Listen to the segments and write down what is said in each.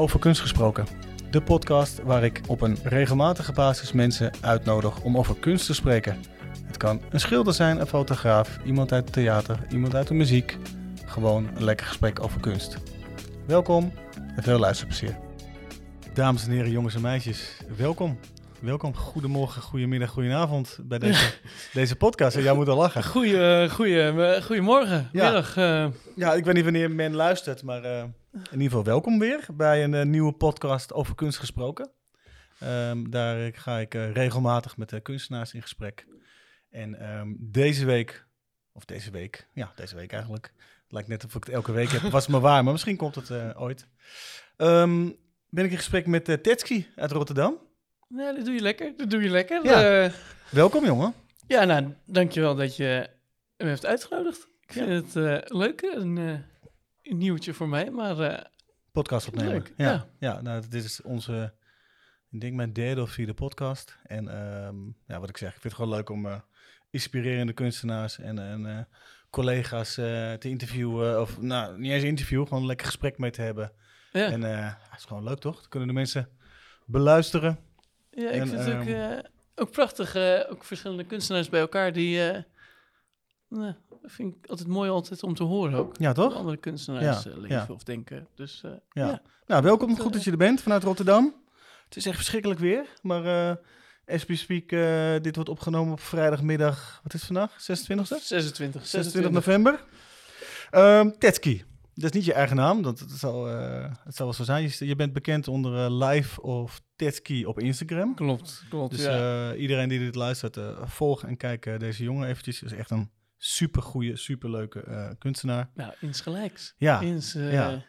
Over Kunst Gesproken. De podcast waar ik op een regelmatige basis mensen uitnodig om over kunst te spreken. Het kan een schilder zijn, een fotograaf, iemand uit het theater, iemand uit de muziek. Gewoon een lekker gesprek over kunst. Welkom en veel luisterplezier. Dames en heren, jongens en meisjes, welkom. Welkom, goedemorgen, goedemiddag, goedenavond bij deze, deze podcast. En jij moet al lachen. Goeie, goeie, eh, goedemorgen, Ja. middag. eh. Ja, ik weet niet wanneer men luistert, maar eh, in ieder geval welkom weer bij een nieuwe podcast over kunst gesproken. Ehm, daar ga ik regelmatig met kunstenaars in gesprek. En ehm, deze week, of deze week, ja, deze week eigenlijk. Het lijkt net of ik het elke week heb, was maar waar, maar misschien komt het ooit. Ehm, ben ik in gesprek met Tetski uit Rotterdam. Ja, dat doe je lekker, dat doe je lekker. Ja. Eh, Welkom jongen. ja, nou, dankjewel dat je me heeft uitgenodigd. Ik vind Ja. het eh, leuk, een, een nieuwtje voor mij, maar podcast opnemen. Leuk, ja, ja. ja. nou, dit is onze, ik denk mijn derde of vierde podcast. En ehm, ja, wat ik zeg, ik vind het gewoon leuk om inspirerende kunstenaars en, en collega's te interviewen. Of nou, niet eens een interview, gewoon een lekker gesprek mee te hebben. ja. En het is gewoon leuk, toch? Dan kunnen de mensen beluisteren. Ja, ik en, vind het ook, ehm, eh, ook prachtig, eh, ook verschillende kunstenaars bij elkaar, die, eh, nou, vind ik altijd mooi altijd om te horen ook. Ja, Hoe toch? andere kunstenaars Ja, leven ja. of denken. Dus Ja. ja. Nou, welkom. Goed dat je er bent vanuit Rotterdam. Het is echt verschrikkelijk weer, maar as we speak, dit wordt opgenomen op vrijdagmiddag. Wat is het vandaag? 26e? 26, 26 november. Ehm Tetski. Dat is niet je eigen naam, dat, dat zal, eh, het zal wel zo zijn. Je, je bent bekend onder eh, Live of Tetski op Instagram. Klopt, klopt, Dus ja. eh, iedereen die dit luistert, volg en kijk deze jongen eventjes. is echt een super goede, super leuke kunstenaar. nou, insgelijks. Ja, Ins, ja.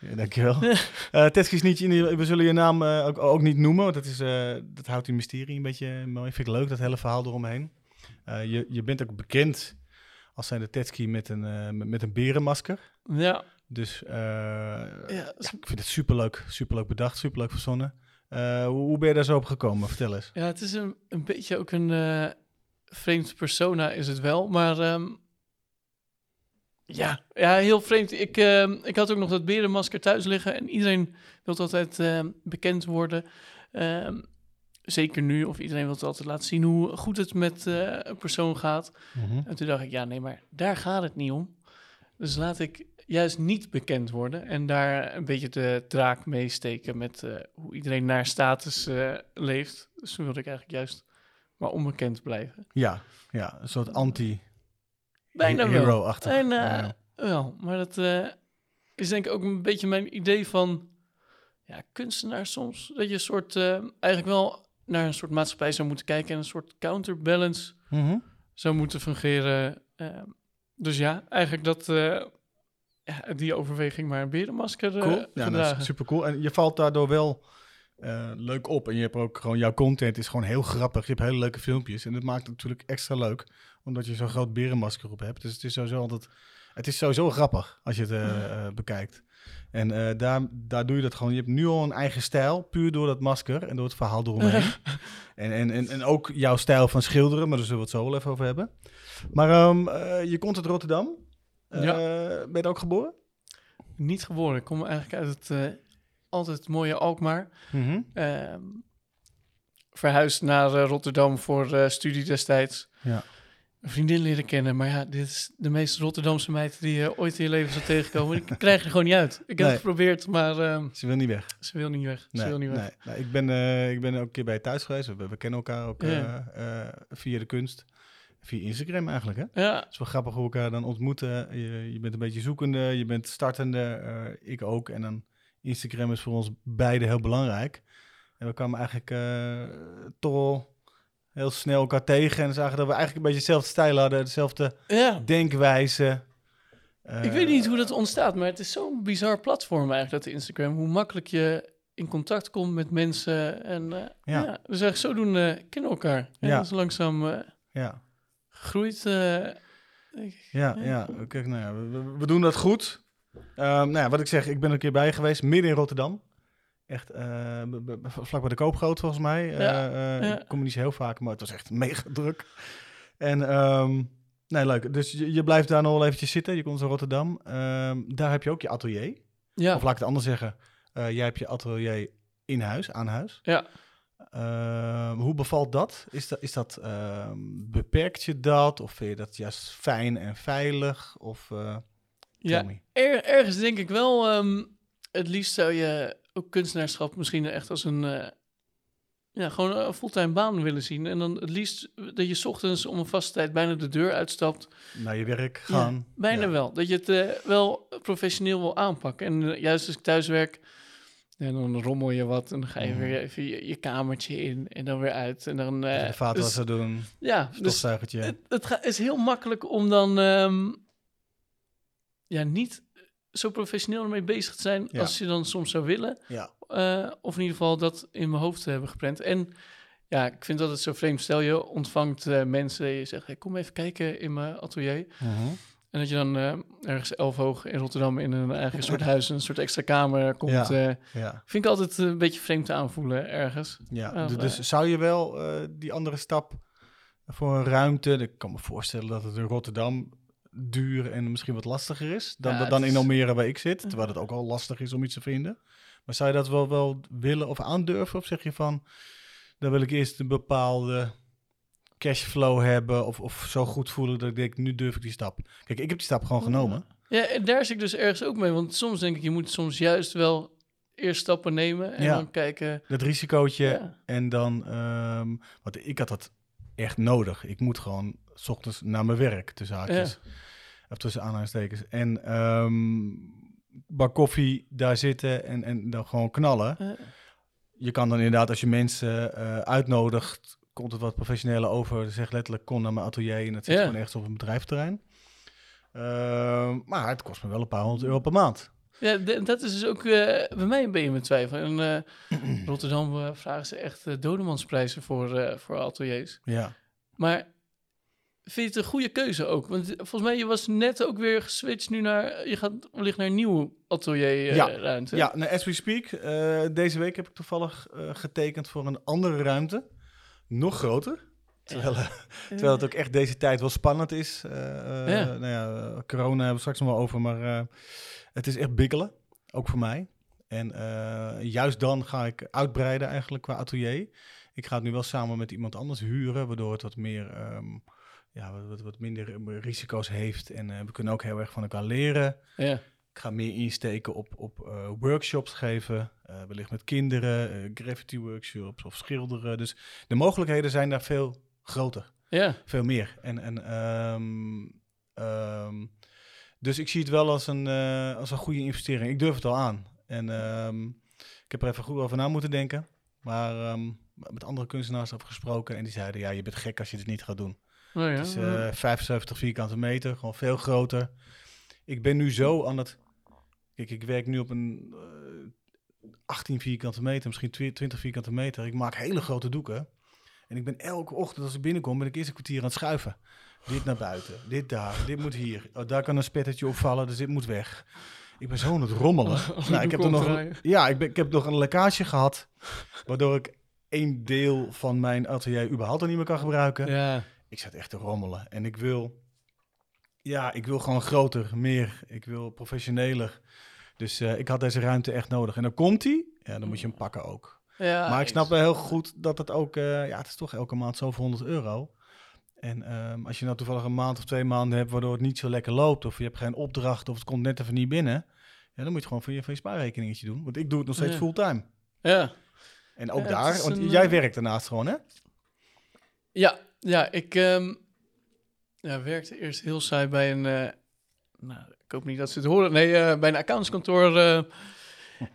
Ja, dankjewel. Eh Tetski is niet, je- we zullen je naam ook, ook niet noemen, want dat, is, dat houdt die mysterie een beetje mooi. Vind ik leuk, dat hele verhaal eromheen. Eh, je, je bent ook bekend als zijn de Tetski met een, met, met een berenmasker. Ja, Dus eh, ja, ja, ik vind het superleuk, superleuk bedacht, superleuk verzonnen. Eh, hoe, hoe ben je daar zo op gekomen? Vertel eens. ja, het is een, een beetje ook een eh vreemd persona is het wel, maar ehm, ja, ja, heel vreemd. Ik, ehm, ik had ook nog dat berenmasker thuis liggen en iedereen wil altijd ehm, bekend worden. Ehm, zeker nu, of iedereen wil altijd laten zien hoe goed het met eh, een persoon gaat. En toen dacht ik, ja, nee, maar daar gaat het niet om. Dus laat ik juist niet bekend worden en daar een beetje de draak mee steken met eh, hoe iedereen naar status eh, leeft. Dus toen wilde ik eigenlijk juist maar onbekend blijven. Ja, ja, een soort Bijna anti-hero-achtig. Bijna Ja. wel. Maar dat is denk ik ook een beetje mijn idee van ja, kunstenaar soms. Dat je een soort, eigenlijk wel naar een soort maatschappij zou moeten kijken en een soort counterbalance Mhm. zou moeten fungeren. Ehm, dus ja, eigenlijk dat die overweging maar een berenmasker eh. Ja, dat is super cool. En je valt daardoor wel eh, leuk op. En je hebt ook gewoon, jouw content is gewoon heel grappig. Je hebt hele leuke filmpjes. En dat maakt het natuurlijk extra leuk, omdat je zo'n groot berenmasker op hebt. Dus het is sowieso altijd, het is sowieso grappig als je het eh, eh, bekijkt. En eh, daar, daar doe je dat gewoon. Je hebt nu al een eigen stijl, puur door dat masker en door het verhaal eromheen. en, en, en, en ook jouw stijl van schilderen, maar daar zullen we het zo wel even over hebben. Maar ehm, eh, je komt uit Rotterdam. Eh, Ja. Ben je ook geboren? Niet geboren. Ik kom eigenlijk uit het eh, altijd mooie Alkmaar. Ehm, verhuisd naar eh, Rotterdam voor eh, studie destijds. Ja. Een vriendin leren kennen. Maar ja, dit is de meest Rotterdamse meid die je ooit in je leven zou tegenkomen. Ik krijg er gewoon niet uit. Ik heb Nee. het geprobeerd, maar ehm, Ze wil niet weg. ze wil niet weg. Ze wil niet weg. nee, nee. Ik, ben, eh, ik ben ook een keer bij je thuis geweest. We, we kennen elkaar ook Ja. eh, eh, via de kunst. Via Instagram eigenlijk, hè? Ja, Het is wel grappig hoe we elkaar dan ontmoeten. Je, je bent een beetje zoekende, je bent startende, eh, ik ook. En dan Instagram is voor ons beiden heel belangrijk. En we kwamen eigenlijk eh, toch heel snel elkaar tegen. En zagen dat we eigenlijk een beetje dezelfde stijl hadden, dezelfde ja. denkwijze. Ik weet niet hoe dat ontstaat, maar het is zo'n bizar platform eigenlijk, dat Instagram. Hoe makkelijk je in contact komt met mensen. En eh, Ja. ja. dus zodoende kennen elkaar. En Ja. dat is langzaam Ja. Gegroeid. eh. Ja, ja. Kijk, nou ja, we, doen dat goed. Ehm, nou ja, wat ik zeg, ik ben er een keer bij geweest, midden in Rotterdam. Echt b- vlak bij de Koopgroot volgens mij. Eh, Ja, ja. Ik kom er niet zo heel vaak, maar het was echt mega druk. En ehm, nee, leuk. Dus je, je blijft daar nog wel eventjes zitten. Je komt naar Rotterdam. Ehm, daar heb je ook je atelier. Ja, Of laat ik het anders zeggen. Eh, jij hebt je atelier in huis, aan huis. Ja. Eh, hoe bevalt dat? Is dat, is dat ehm, beperkt je dat? Of vind je dat juist fijn en veilig? Of, eh, Ja, er- ergens denk ik wel, ehm, het liefst zou je ook kunstenaarschap misschien echt als een, eh, ja, gewoon een fulltime baan willen zien. En dan het liefst dat je 's ochtends om een vaste tijd bijna de deur uitstapt. naar je werk gaan? Bijna Ja. wel. Dat je het eh, wel professioneel wil aanpakken. En juist als ik thuis werk, en dan rommel je wat en dan ga je Mhm. weer even je, je kamertje in en dan weer uit. En dan, Even de vaatwasser dus- doen, ja, dus stofzuigertje. het, het ga- is heel makkelijk om dan ehm, ja, niet zo professioneel ermee bezig te zijn Ja. als je dan soms zou willen. ja. Eh, of in ieder geval dat in mijn hoofd te hebben gepland. En ja, ik vind dat het zo vreemd. Stel je ontvangt eh, mensen, je zegt, hey, kom even kijken in mijn atelier. Mhm. En dat je dan eh, ergens elf hoog in Rotterdam in een eigen soort huis, een soort extra kamer komt. Ja. eh, ja. vind ik altijd een beetje vreemd te aanvoelen ergens. Ja, maar- dus zou je wel eh, die andere stap voor een ruimte... Ik kan me voorstellen dat het in Rotterdam duur en misschien wat lastiger is... dan, Ja, dan in Almere waar ik zit. Terwijl het ook al lastig is om iets te vinden. Maar zou je dat wel, wel willen of aandurven? Of zeg je van, dan wil ik eerst een bepaalde cashflow hebben... Of, of zo goed voelen dat ik denk, nu durf ik die stap. Kijk, ik heb die stap gewoon genomen. Ja, en daar zit ik dus ergens ook mee. Want soms denk ik, je moet soms juist wel eerst stappen nemen en Ja. dan kijken. Dat risicootje Ja. En dan, ehm, want ik had dat echt nodig. Ik moet gewoon s ochtends naar mijn werk, tussen haakjes. Of tussen aanhalingstekens. En ehm bak koffie daar zitten en, en dan gewoon knallen. Je kan dan inderdaad, als je mensen eh, uitnodigt, komt het wat professioneler over. Zeg letterlijk, kom naar mijn atelier en het zit Ja. gewoon echt op een bedrijfterrein. Ehm, maar het kost me wel een paar honderd euro per maand. ja, dat is dus ook eh, bij mij een beetje mijn twijfel. In eh, Rotterdam eh, vragen ze echt dodemansprijzen voor, voor ateliers. Ja. Maar vind je het een goede keuze ook? Want volgens mij, je was net ook weer geswitcht nu naar... Je gaat wellicht naar een nieuw atelier Ja. ruimte. Ja, nou, as we speak. deze week heb ik toevallig getekend voor een andere ruimte. Nog groter. Terwijl, eh, terwijl het ook echt deze tijd wel spannend is. Eh, eh, Ja. Nou ja, corona hebben we straks nog wel over, maar het is echt bikkelen. Ook voor mij. En juist dan ga ik uitbreiden eigenlijk qua atelier. Ik ga het nu wel samen met iemand anders huren, waardoor het wat meer... ehm, ja, wat, wat, minder risico's heeft. En we kunnen ook heel erg van elkaar leren. Ja. Ik ga meer insteken op, op eh, workshops geven, eh, wellicht met kinderen, eh, graffiti workshops of schilderen. Dus de mogelijkheden zijn daar veel groter, ja. veel meer. En, en, ehm, ehm, dus ik zie het wel als een, als een goede investering. Ik durf het al aan. En ehm, ik heb er even goed over na moeten denken. Maar met andere kunstenaars over gesproken en die zeiden, ja, je bent gek als je dit niet gaat doen. Oh, ja. Het is eh, 75 vierkante meter, gewoon veel groter. Ik ben nu zo aan het... Kijk, ik werk nu op een eh, 18 vierkante meter, misschien 20 vierkante meter. Ik maak hele grote doeken. En ik ben elke ochtend als ik binnenkom, ben ik eerst een kwartier aan het schuiven. Dit naar buiten, dit daar, dit moet hier. Oh, daar kan een spettertje opvallen, dus dit moet weg. Ik ben zo aan het rommelen. Nou, ik heb er nog, ja, ik, ben, ik heb nog een lekkage gehad, waardoor ik één deel van mijn atelier überhaupt al niet meer kan gebruiken ja. ik zat echt te rommelen. En ik wil, ja, ik wil gewoon groter, meer. Ik wil professioneler. Dus eh, ik had deze ruimte echt nodig. En dan komt die, ja, dan moet je hem pakken ook. ja maar ik snap wel heel goed dat het ook, eh, ja, het is toch elke maand zoveel 100 euro. En ehm, als je nou toevallig een maand of twee maanden hebt waardoor het niet zo lekker loopt, of je hebt geen opdracht, of het komt net even niet binnen, ja, dan moet je gewoon van je, van je spaarrekeningetje doen. Want ik doe het nog steeds Ja. fulltime. Ja. En ook Ja, daar, want een, jij eh, werkt daarnaast gewoon, hè? Ja, ja ik ehm, ja, werkte eerst heel saai bij een... eh, nou, ik hoop niet dat ze het horen. Nee, eh, bij een accountskantoor. eh,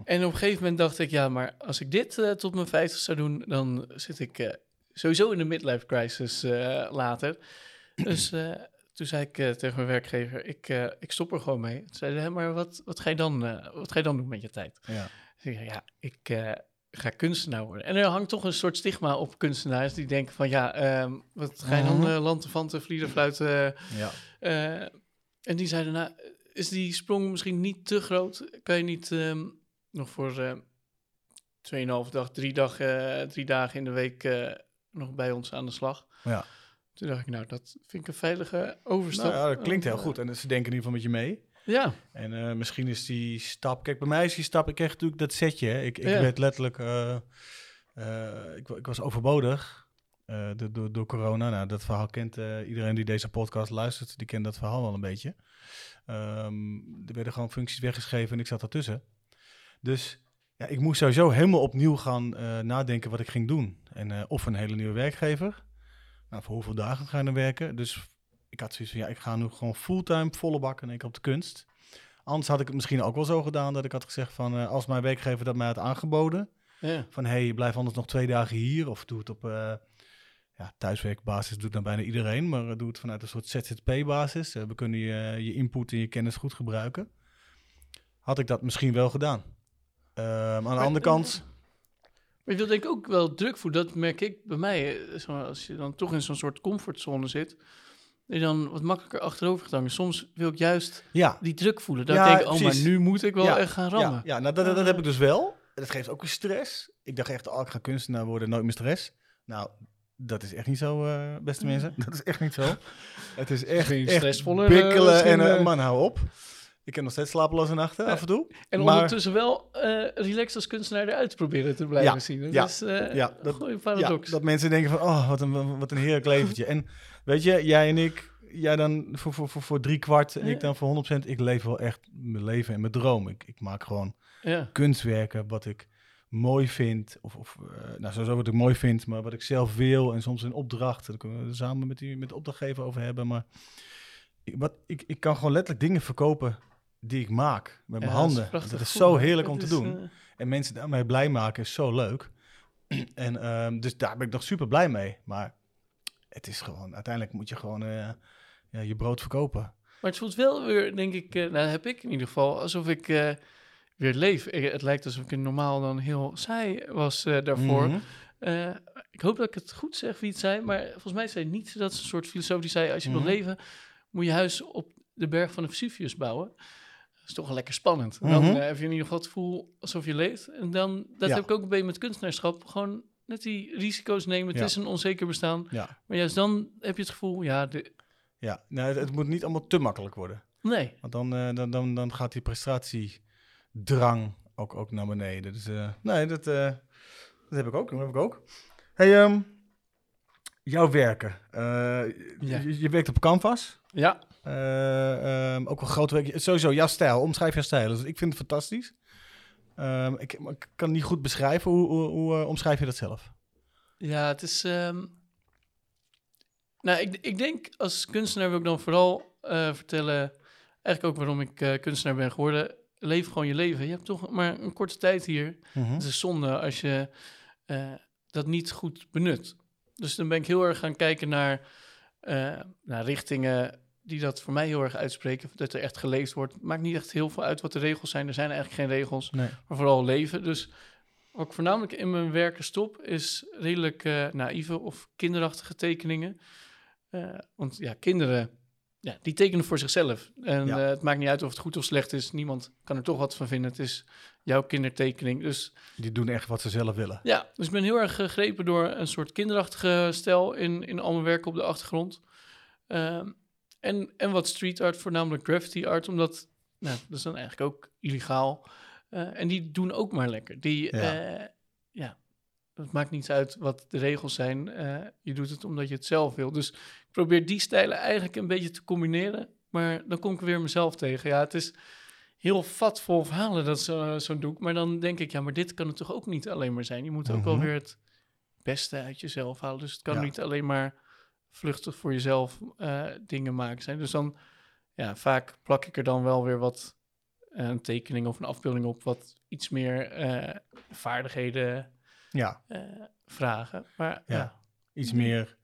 en op een gegeven moment dacht ik, ja, maar als ik dit tot mijn 50 zou doen, dan zit ik sowieso in de midlife crisis later. Dus toen zei ik tegen mijn werkgever, ik, ik stop er gewoon mee. Toen zeiden ze, "Hè, maar wat, wat, ga je dan, wat ga je dan doen met je tijd? Ja. Dus ik zei, ja, ik ga kunstenaar worden. En er hangt toch een soort stigma op kunstenaars die denken van, ja, ehm, wat ga je dan Mhm. uh, lantefanten, vlierenfluiten... Ja. eh, en die zeiden, nou, is die sprong misschien niet te groot? Kan je niet ehm, nog voor eh 2,5 dag, drie, dag, eh, drie dagen in de week eh, nog bij ons aan de slag? Ja. Toen dacht ik, nou, dat vind ik een veilige overstap. Nou ja, dat klinkt heel goed. En ze denken in ieder geval met je mee. Ja, En eh, misschien is die stap... Kijk, bij mij is die stap... Ik kreeg natuurlijk dat setje. hè. Ik, ik Ja. werd letterlijk... eh, eh, ik, ik was overbodig door, door, door corona. Nou, dat verhaal kent iedereen die deze podcast luistert. Die kent dat verhaal wel een beetje. Ehm, er werden gewoon functies weggeschreven en ik zat ertussen. Dus ja, ik moest sowieso helemaal opnieuw gaan nadenken wat ik ging doen. En of een hele nieuwe werkgever. Nou, voor hoeveel dagen ga je dan werken? Dus ik had zoiets van, ja, ik ga nu gewoon fulltime, volle bak en ik op de kunst. Anders had ik het misschien ook wel zo gedaan dat ik had gezegd van, eh, als mijn werkgever dat mij had aangeboden, ja. van hé, hey, blijf anders nog twee dagen hier of doe het op eh, ja, thuiswerkbasis, doet dan bijna iedereen, maar eh, doe het vanuit een soort ZZP-basis. We kunnen je, je input en je kennis goed gebruiken. Had ik dat misschien wel gedaan. Ehm, aan de andere kant, Maar je wilt denk ik ook wel druk voelen. Dat merk ik bij mij. Als je dan toch in zo'n soort comfortzone zit. Je dan wat makkelijker achterover gaat hangen. Soms wil ik juist ja, die druk voelen. Dat Ja, ik denk, oh, maar nu moet ik wel Ja, echt gaan rammen. Ja, ja nou, dat, dat, dat heb ik dus wel. Dat geeft ook weer stress. Ik dacht echt, oh, ik ga kunstenaar worden, nooit meer stress. Nou, dat is echt niet zo, eh, beste mensen. Dat is echt niet zo. Het is echt, echt stressvoller, eh, bikkelen en eh, eh. man, hou op. Ik heb nog steeds slapeloze nachten af en toe. En Maar- ondertussen wel eh relaxed als kunstenaar eruit proberen te blijven Ja, zien. Dat is eh ja, een dat- goede Ja, paradox. dat mensen denken van, oh, wat een, wat een heerlijk leventje. En weet je, jij en ik, jij dan voor, voor, voor, voor drie kwart en Ja. ik dan voor 100%. Ik leef wel echt mijn leven en mijn droom. Ik, ik maak gewoon ja. kunstwerken wat ik mooi vind. Of, of eh, nou, sowieso wat ik mooi vind, maar wat ik zelf wil. En soms een opdracht. Daar kunnen we samen met, die, met de opdrachtgever over hebben. Maar ik, wat, ik, ik kan gewoon letterlijk dingen verkopen die ik maak met mijn Ja, dat is handen. Dat is zo heerlijk om te is, doen. eh, En mensen daarmee blij maken is zo leuk. en ehm, dus daar ben ik nog super blij mee. Maar het is gewoon, uiteindelijk moet je gewoon eh, ja, je brood verkopen. Maar het voelt wel weer, denk ik, eh, nou heb ik in ieder geval, alsof ik eh, weer leef. Ik- het lijkt alsof ik normaal dan heel saai was daarvoor. Mhm. Ik hoop dat ik het goed zeg wie het zei, maar volgens mij zei niet dat is een soort filosoof die zei: als je Mhm. wil leven, moet je huis op de berg van de Vesuvius bouwen. Dat is toch wel lekker spannend. Dan Mhm. heb je in ieder geval het gevoel alsof je leeft. En dan, dat Ja. heb ik ook een beetje met kunstenaarschap. Gewoon net die risico's nemen. Het Ja. is een onzeker bestaan. Ja, Maar juist dan heb je het gevoel, ja, de, ja. Nou, het, het moet niet allemaal te makkelijk worden. nee. Want dan, eh, dan, dan, dan gaat die prestatiedrang ook, ook naar beneden. Dus eh, nee, dat, eh, dat heb ik ook. Dat heb ik ook. Hey, ehm, jouw werken. Ja. je, je werkt op Canvas. Ja, Eh, ehm, ook wel groot werk. Sowieso, jouw stijl. Omschrijf jouw stijl. Dus ik vind het fantastisch. Ehm, ik, kan niet goed beschrijven. Hoe, hoe, hoe eh, omschrijf je dat zelf? Ja, het is. ehm, Nou, ik, ik denk als kunstenaar wil ik dan vooral eh, vertellen. Eigenlijk ook waarom ik eh, kunstenaar ben geworden. Leef gewoon je leven. Je hebt toch maar een korte tijd hier. Mhm. Het is zonde als je dat niet goed benut. Dus dan ben ik heel erg gaan kijken naar, naar richtingen die dat voor mij heel erg uitspreken. Dat er echt geleefd wordt. Maakt niet echt heel veel uit wat de regels zijn. Er zijn eigenlijk geen regels Nee. maar vooral leven. Dus wat ik voornamelijk in mijn werken stop, is redelijk eh, naïeve of kinderachtige tekeningen. Eh, want ja, kinderen, ja, die tekenen voor zichzelf. En Ja. eh, het maakt niet uit of het goed of slecht is. Niemand kan er toch wat van vinden. Het is jouw kindertekening. Dus Die doen echt wat ze zelf willen. ja, dus ik ben heel erg gegrepen door een soort kinderachtige stijl in, in al mijn werken op de achtergrond. Ehm, en, en wat street art, voornamelijk graffiti art, omdat nou, dat is dan eigenlijk ook illegaal. Eh, en die doen ook maar lekker. Die, Ja. ja. ja, het maakt niets uit wat de regels zijn. Eh, je doet het omdat je het zelf wil. Dus ik probeer die stijlen eigenlijk een beetje te combineren. Maar dan kom ik weer mezelf tegen. Ja, het is heel vat vol verhalen, dat zo- zo'n doek. Maar dan denk ik, ja, maar dit kan het toch ook niet alleen maar zijn. Je moet ook wel Mhm. weer het beste uit jezelf halen. Dus het kan Ja. niet alleen maar vluchtig voor jezelf eh, dingen maken zijn. Dus dan, ja, vaak plak ik er dan wel weer wat eh, een tekening of een afbeelding op, wat iets meer eh, vaardigheden Ja, vragen. Maar Ja. ja, iets meer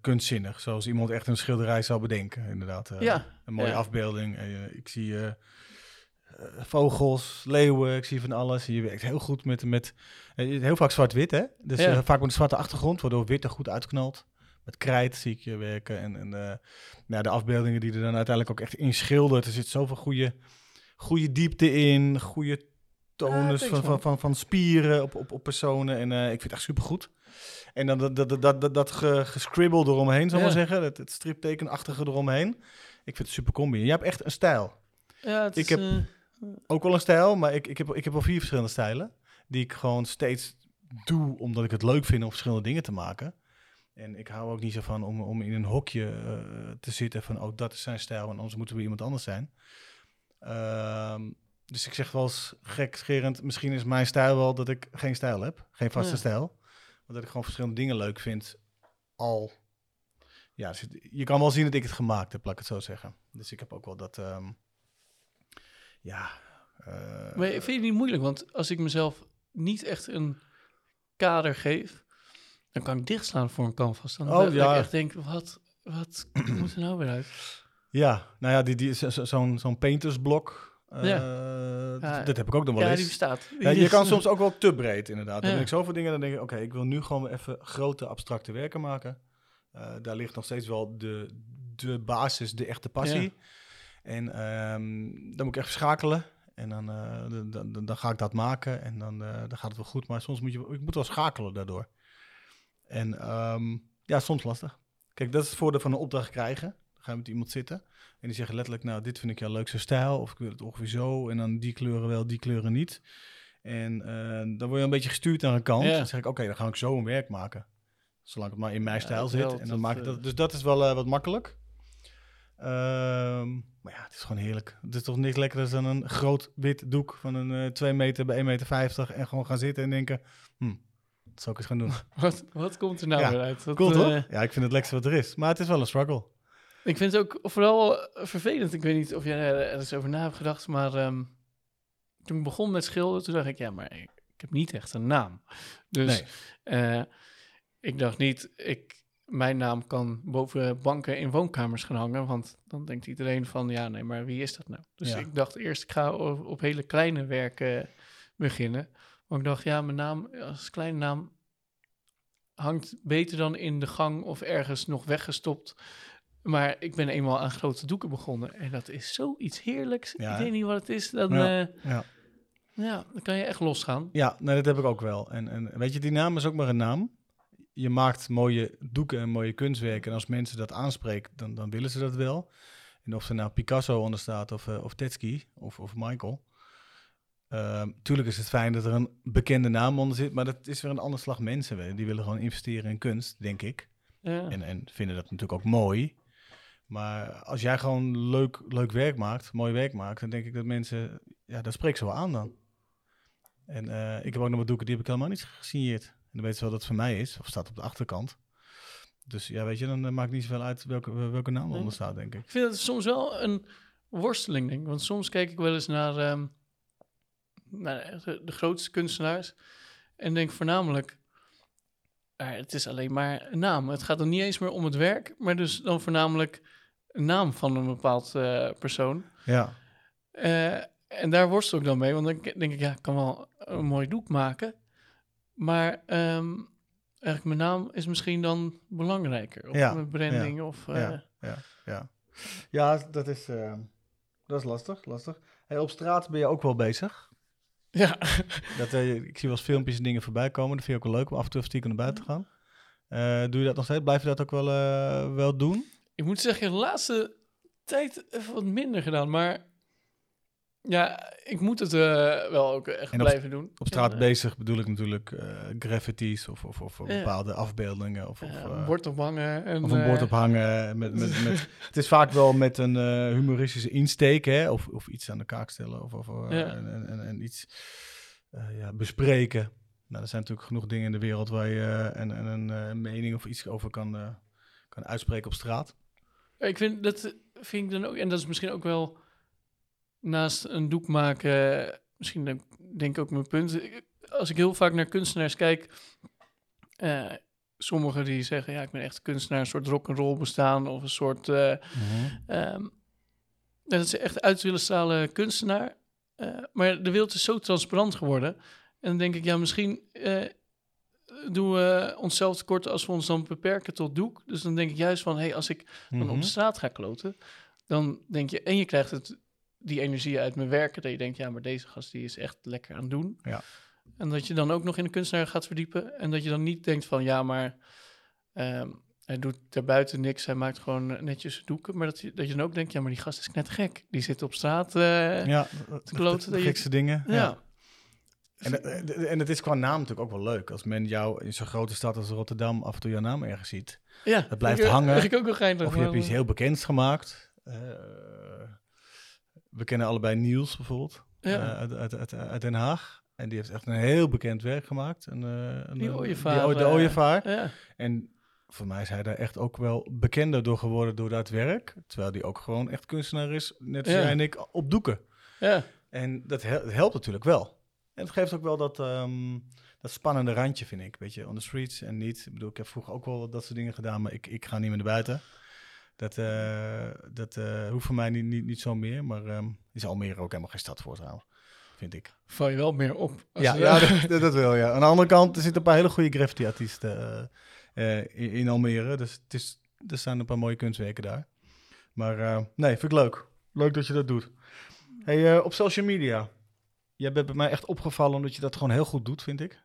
kunstzinnig. Zoals iemand echt een schilderij zou bedenken, inderdaad. Ja, Een mooie Ja. afbeelding. Ik zie vogels, leeuwen, ik zie van alles. Je werkt heel goed met... met heel vaak zwart-wit, hè? Dus Ja. vaak met een zwarte achtergrond, waardoor wit er goed uitknalt. Met krijt zie ik je werken. En, en eh, nou, de afbeeldingen die er dan uiteindelijk ook echt in schildert. Er zit zoveel goede, goede diepte in, goede tonus van, van, van, van spieren op, op, op personen. En eh, ik vind het echt supergoed. En dan dat, dat, dat, dat, dat, dat ge- gescribbel eromheen, zal ik Ja. maar zeggen. Het, het striptekenachtige eromheen. Ik vind het super combi. Je hebt echt een stijl. Ja, het Ik is, heb- eh, ook wel een stijl, maar ik, ik, heb, ik heb wel vier verschillende stijlen. Die ik gewoon steeds doe omdat ik het leuk vind om verschillende dingen te maken. En ik hou ook niet zo van om, om in een hokje eh, te zitten van, oh, dat is zijn stijl en anders moeten we iemand anders zijn. Ehm, dus ik zeg wel eens gekscherend, misschien is mijn stijl wel dat ik geen stijl heb. Geen vaste Ja. stijl. Maar dat ik gewoon verschillende dingen leuk vind. Al, ja, dus je kan wel zien dat ik het gemaakt heb, laat ik het zo zeggen. Dus ik heb ook wel dat, ehm, ja... eh, Maar vind je het niet moeilijk? Want als ik mezelf niet echt een kader geef, dan kan ik dichtslaan voor een canvas. Dan Oh, dat ja. ik echt denk, wat, wat moet er nou weer uit? Ja, nou ja, die, die, zo- zo- zo'n zo'n paintersblok. eh, Ja. dat, heb ik ook nog wel Ja, die eens. bestaat. Ja, je kan soms ook wel te breed, inderdaad. Dan Ja. ik zoveel dingen, dan denk ik, oké, ik wil nu gewoon even grote abstracte werken maken. Eh, daar ligt nog steeds wel de, de basis, de echte passie. Ja. En ehm, dan moet ik even schakelen. En dan, eh, dan, dan, dan ga ik dat maken en dan, dan gaat het wel goed. Maar soms moet je, ik moet wel schakelen daardoor. En ehm, ja, soms lastig. Kijk, dat is het voordeel van een opdracht krijgen. Dan ga je met iemand zitten en die zeggen letterlijk, nou, dit vind ik jouw leukste stijl. Of ik wil het ongeveer zo. En dan die kleuren wel, die kleuren niet. En eh, dan word je een beetje gestuurd naar een kant. Ja. Dan zeg ik, oké, dan ga ik zo een werk maken. Zolang het maar in mijn stijl zit. En dan dat, maak ik eh, dat. Dus dat is wel eh, wat makkelijk. Ehm, maar ja, het is gewoon heerlijk. Het is toch niks lekkerder dan een groot wit doek van een eh 2 meter bij 1,50 meter. En gewoon gaan zitten en denken, hm, zou ik eens gaan doen. Wat, wat komt er nou Ja, weer uit? Dat, Cool eh, toch? Ja, ik vind het lekkerste wat er is. Maar het is wel een struggle. Ik vind het ook vooral eh, vervelend. Ik weet niet of jij er eens over na hebt gedacht, maar ehm, toen ik begon met schilderen, toen dacht ik, ja, maar ik, ik heb niet echt een naam. Dus Nee. eh, ik dacht niet, ik, mijn naam kan boven banken in woonkamers gaan hangen, want dan denkt iedereen van, ja, nee, maar wie is dat nou? Dus Ja. ik dacht eerst, ik ga op, op hele kleine werken beginnen. Maar ik dacht, ja, mijn naam als kleine naam hangt beter dan in de gang of ergens nog weggestopt. Maar ik ben eenmaal aan grote doeken begonnen. En dat is zoiets heerlijks. Ja, ik weet niet wat het is. Dan, Ja. ja. Ja. ja, dan kan je echt losgaan. Ja, nee, dat heb ik ook wel. En, en weet je, die naam is ook maar een naam. Je maakt mooie doeken en mooie kunstwerken. En als mensen dat aanspreken, dan, dan willen ze dat wel. En of er nou Picasso onder staat of, eh of Tetsky of, of Michael. Ehm, tuurlijk is het fijn dat er een bekende naam onder zit. Maar dat is weer een ander slag mensen. weet. Die willen gewoon investeren in kunst, denk ik. Ja. En, en vinden dat natuurlijk ook mooi. Maar als jij gewoon leuk, leuk werk maakt, mooi werk maakt, dan denk ik dat mensen, ja, dat spreekt ze wel aan dan. En eh, ik heb ook nog wat doeken, die heb ik helemaal niet gesigneerd. En dan weten ze wel dat het van mij is, of staat op de achterkant. Dus ja, weet je, dan eh, maakt niet zoveel uit welke, welke naam eronder staat, denk ik. Ik vind het soms wel een worsteling, denk ik. Want soms kijk ik wel eens naar, ehm, naar de, de grootste kunstenaars. En denk voornamelijk, ah, het is alleen maar een naam. Het gaat dan niet eens meer om het werk, maar dus dan voornamelijk een naam van een bepaald eh, persoon. Ja, Eh, en daar worstel ik dan mee, want dan denk ik, ja, ik kan wel een mooi doek maken. Maar ehm, eigenlijk mijn naam is misschien dan belangrijker. Of Ja, mijn branding. Of, eh, ja, ja, ja. Ja, dat is, eh, dat is lastig, lastig. Hey, op straat ben je ook wel bezig. Ja. Dat, eh, ik zie wel eens filmpjes en dingen voorbij komen. Dat vind je ook wel leuk om af en toe stiekem naar buiten te gaan. Eh, doe je dat nog steeds? Blijf je dat ook wel, eh, wel doen? Ik moet zeggen, de laatste tijd even wat minder gedaan. Maar ja, ik moet het eh, wel ook echt En op- blijven doen. Op straat bezig bedoel ik natuurlijk eh graffitis of, of, of Ja. bepaalde afbeeldingen. Of, of, eh, eh, een bord ophangen. En, of een bord ophangen. Met, met, met, het is vaak wel met een eh, humoristische insteek, hè? Of, of iets aan de kaak stellen of, of Ja. en, en, en, en iets eh, ja, bespreken. Nou, er zijn natuurlijk genoeg dingen in de wereld waar je eh, en, en een eh, mening of iets over kan, eh, kan uitspreken op straat. Ik vind dat vind ik dan ook, en dat is misschien ook wel naast een doek maken, misschien denk, denk ik ook mijn punt. Als ik heel vaak naar kunstenaars kijk, eh sommigen die zeggen, ja, ik ben echt kunstenaar, een soort rock'n'roll bestaan of een soort, ehm, dat ze echt uit willen stralen kunstenaar. Eh, maar de wereld is zo transparant geworden. En dan denk ik, ja, misschien doen we onszelf tekort als we ons dan beperken tot doek. Dus dan denk ik juist van, hey, als ik dan Mhm. op de straat ga kloten, dan denk je, en je krijgt het, die energie uit mijn werken, dat je denkt, ja, maar deze gast die is echt lekker aan het doen. Ja. En dat je dan ook nog in de kunstenaar gaat verdiepen en dat je dan niet denkt van, ja, maar ehm, hij doet daarbuiten niks. Hij maakt gewoon netjes doeken. Maar dat je, dat je dan ook denkt, ja, maar die gast is net gek. Die zit op straat. eh, ja, te kloten de, je- gekste dingen. ja. Ja. En, eh, en het is qua naam natuurlijk ook wel leuk. Als men jou in zo'n grote stad als Rotterdam af en toe jouw naam ergens ziet. ja. Dat blijft ik, hangen. Ik ook wel geinig. Of je hebt iets heel bekends gemaakt. Eh, we kennen allebei Niels bijvoorbeeld. Ja. eh, uit, uit, uit, uit Den Haag. En die heeft echt een heel bekend werk gemaakt. Een, eh, een, Die ooievaar, Die, de eh, ooievaar. Ja. En voor mij is hij daar echt ook wel bekender door geworden door dat werk. Terwijl hij ook gewoon echt kunstenaar is, net als Ja. jij en ik, op doeken. ja. En dat helpt natuurlijk wel. En het geeft ook wel dat, ehm, dat spannende randje, vind ik. Beetje on the streets en niet. Ik bedoel, ik heb vroeger ook wel dat soort dingen gedaan, maar ik, ik ga niet meer naar buiten. Dat, eh, dat eh, hoeft voor mij niet, niet, niet zo meer. Maar ehm is Almere ook helemaal geen stad voor trouwens, vind ik. Val je wel meer op. als Ja, ja dat, dat wel, ja. Aan de andere kant, er zitten een paar hele goede graffiti-artiesten eh, in, in Almere. Dus het is, er staan een paar mooie kunstwerken daar. Maar nee, vind ik leuk. Leuk dat je dat doet. Hey, op social media. Jij bent bij mij echt opgevallen omdat je dat gewoon heel goed doet, vind ik.